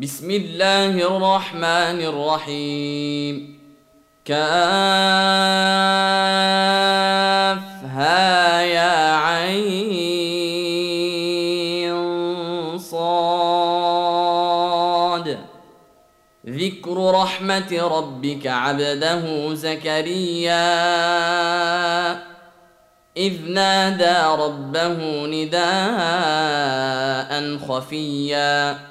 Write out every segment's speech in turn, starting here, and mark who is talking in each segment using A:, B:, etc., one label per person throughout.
A: بسم الله الرحمن الرحيم كافها يا عين صاد ذكر رحمة ربك عبده زكريا إذ نادى ربه نداء خفيا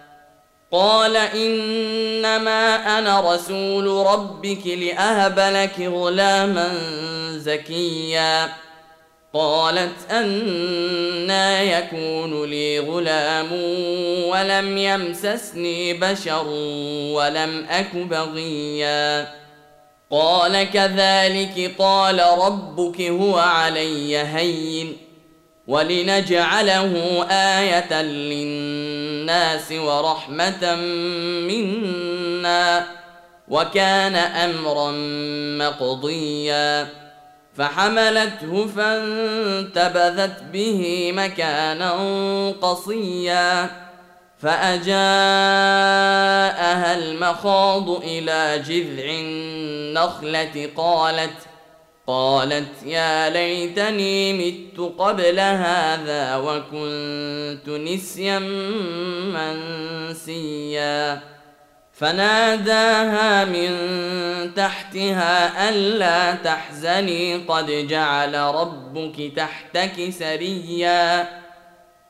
A: قال إنما أنا رسول ربك لأهب لك غلاما زكيا. قالت أنا يكون لي غلام ولم يمسسني بشر ولم أك بغيا. قال كذلك قال ربك هو علي هين. ولنجعله آية للناس ورحمة منا وكان أمرا مقضيا. فحملته فانتبذت به مكانا قصيا. فأجاءها المخاض إلى جذع النخلة قالت قالت يا ليتني مت قبل هذا وكنت نسيا منسيا. فناداها من تحتها ألا تحزني قد جعل ربك تحتك سريا.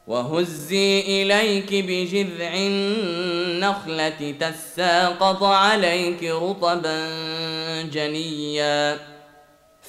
A: وهزي إليك بجذع النخلة تساقط عليك رطبا جنيا.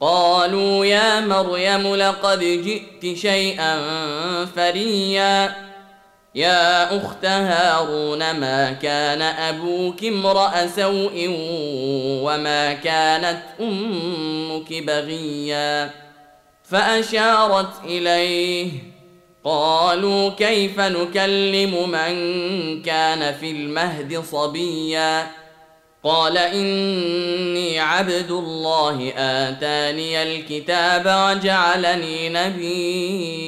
A: قالوا يا مريم لقد جئت شيئا فريا. يا أخت هارون ما كان أبوك امرأ سوء وما كانت أمك بغيا؟ فأشارت إليه قالوا كيف نكلم من كان في المهد صبيا؟ قال إني عبد الله آتاني الكتاب وجعلني نبيا.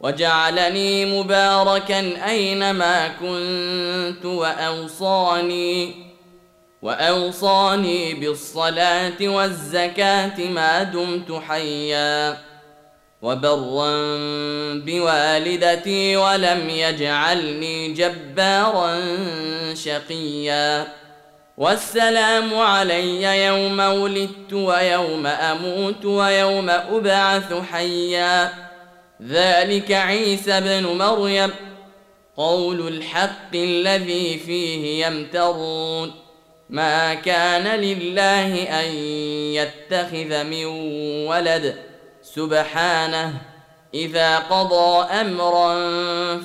A: وجعلني مباركا أينما كنت وأوصاني وأوصاني بالصلاة والزكاة ما دمت حيا. وبرا بوالدتي ولم يجعلني جبارا شقيا. والسلام علي يوم ولدت ويوم أموت ويوم أبعث حيا. ذلك عيسى بن مريم. قول الحق الذي فيه يمترون. ما كان لله أن يتخذ من ولد. سبحانه. إذا قضى أمرا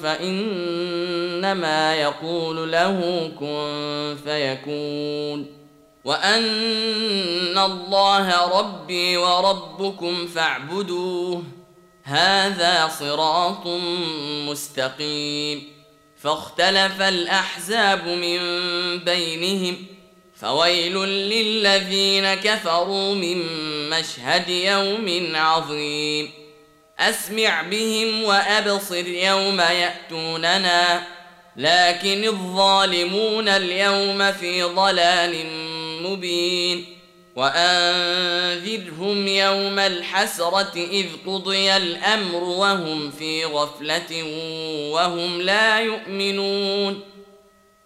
A: فإنما يقول له كن فيكون. وأن الله ربي وربكم فاعبدوه. هذا صراط مستقيم. فاختلف الأحزاب من بينهم. فويل للذين كفروا من مشهد يوم عظيم. أسمع بهم وأبصر يوم يأتوننا لكن الظالمون اليوم في ضلال مبين. وأنذرهم يوم الحسرة إذ قضي الأمر وهم في غفلة وهم لا يؤمنون.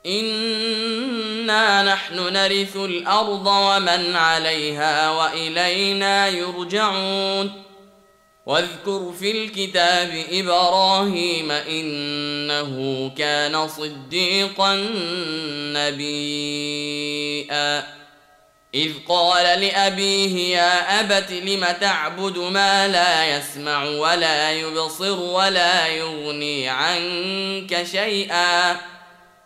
A: انا نحن نرث الأرض ومن عليها والينا يرجعون واذكر في الكتاب إبراهيم انه كان صديقا نبيئا إذ قال لأبيه يا أبت لم تعبد ما لا يسمع ولا يبصر ولا يغني عنك شيئا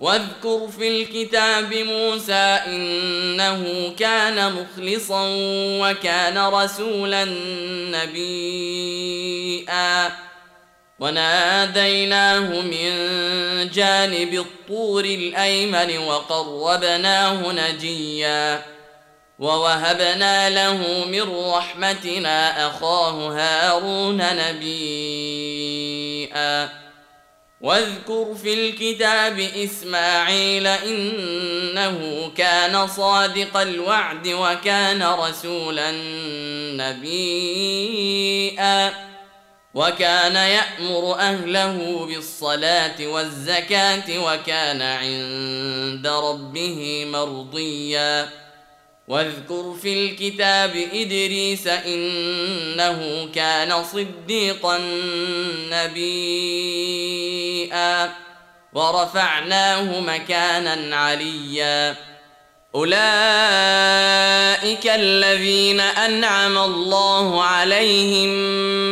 A: واذكر في الكتاب موسى إنه كان مخلصا وكان رسولا نبيئا وناديناه من جانب الطور الأيمن وقربناه نجيا. ووهبنا له من رحمتنا أخاه هارون نبيئا واذكر في الكتاب إسماعيل إنه كان صادق الوعد وكان رسولا نبيا وكان يأمر أهله بالصلاة والزكاة وكان عند ربه مرضيا. واذكر في الكتاب إدريس إنه كان صديقا نبيا. ورفعناه مكانا عليا. أولئك الذين أنعم الله عليهم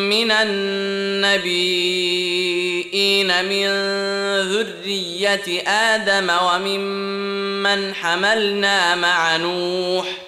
A: من النبيين من ذرية آدم وممن حملنا مع نوح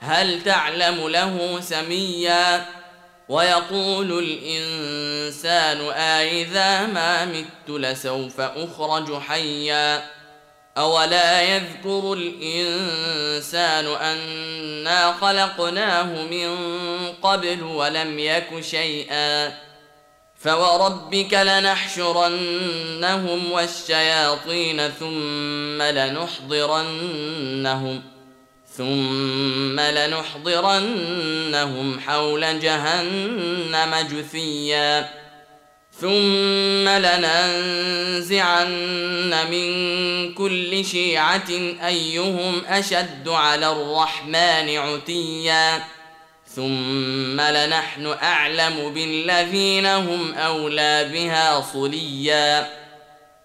A: هل تعلم له سميا؟ ويقول الإنسان أإذا ما مت لسوف أخرج حيا؟ أولا يذكر الإنسان أنا خلقناه من قبل ولم يك شيئا. فوربك لنحشرنهم والشياطين ثم لنحضرنهم ثم لنحضرنهم حول جهنم جثيا. ثم لننزعن من كل شيعة أيهم أشد على الرحمن عتيا. ثم لنحن أعلم بالذين هم أولى بها صليا.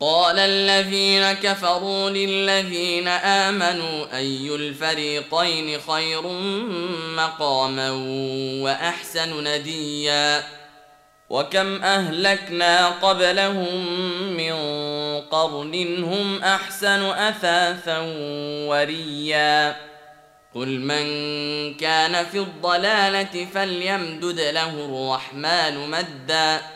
A: قال الذين كفروا للذين آمنوا أي الفريقين خير مقاما وأحسن نديا وكم أهلكنا قبلهم من قرن هم أحسن أثاثا وريا قل من كان في الضلالة فليمدد له الرحمن مدا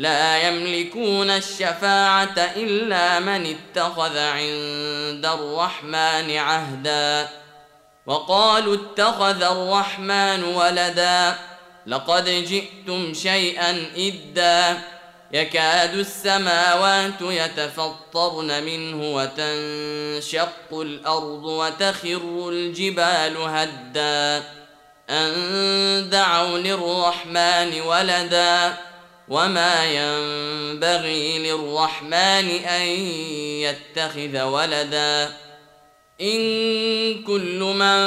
A: لا يملكون الشفاعة إلا من اتخذ عند الرحمن عهدا. وقالوا اتخذ الرحمن ولدا. لقد جئتم شيئا إدا. يكاد السماوات يتفطرن منه وتنشق الأرض وتخر الجبال هدا. أن دعوا للرحمن ولدا. وما ينبغي للرحمن أن يتخذ ولدا إن كل من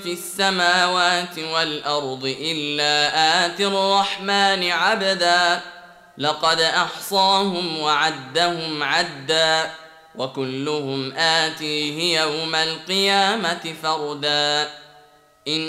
A: في السماوات والأرض إلا آتي الرحمن عبدا لقد أحصاهم وعدهم عدا وكلهم آتيه يوم القيامة فردا إن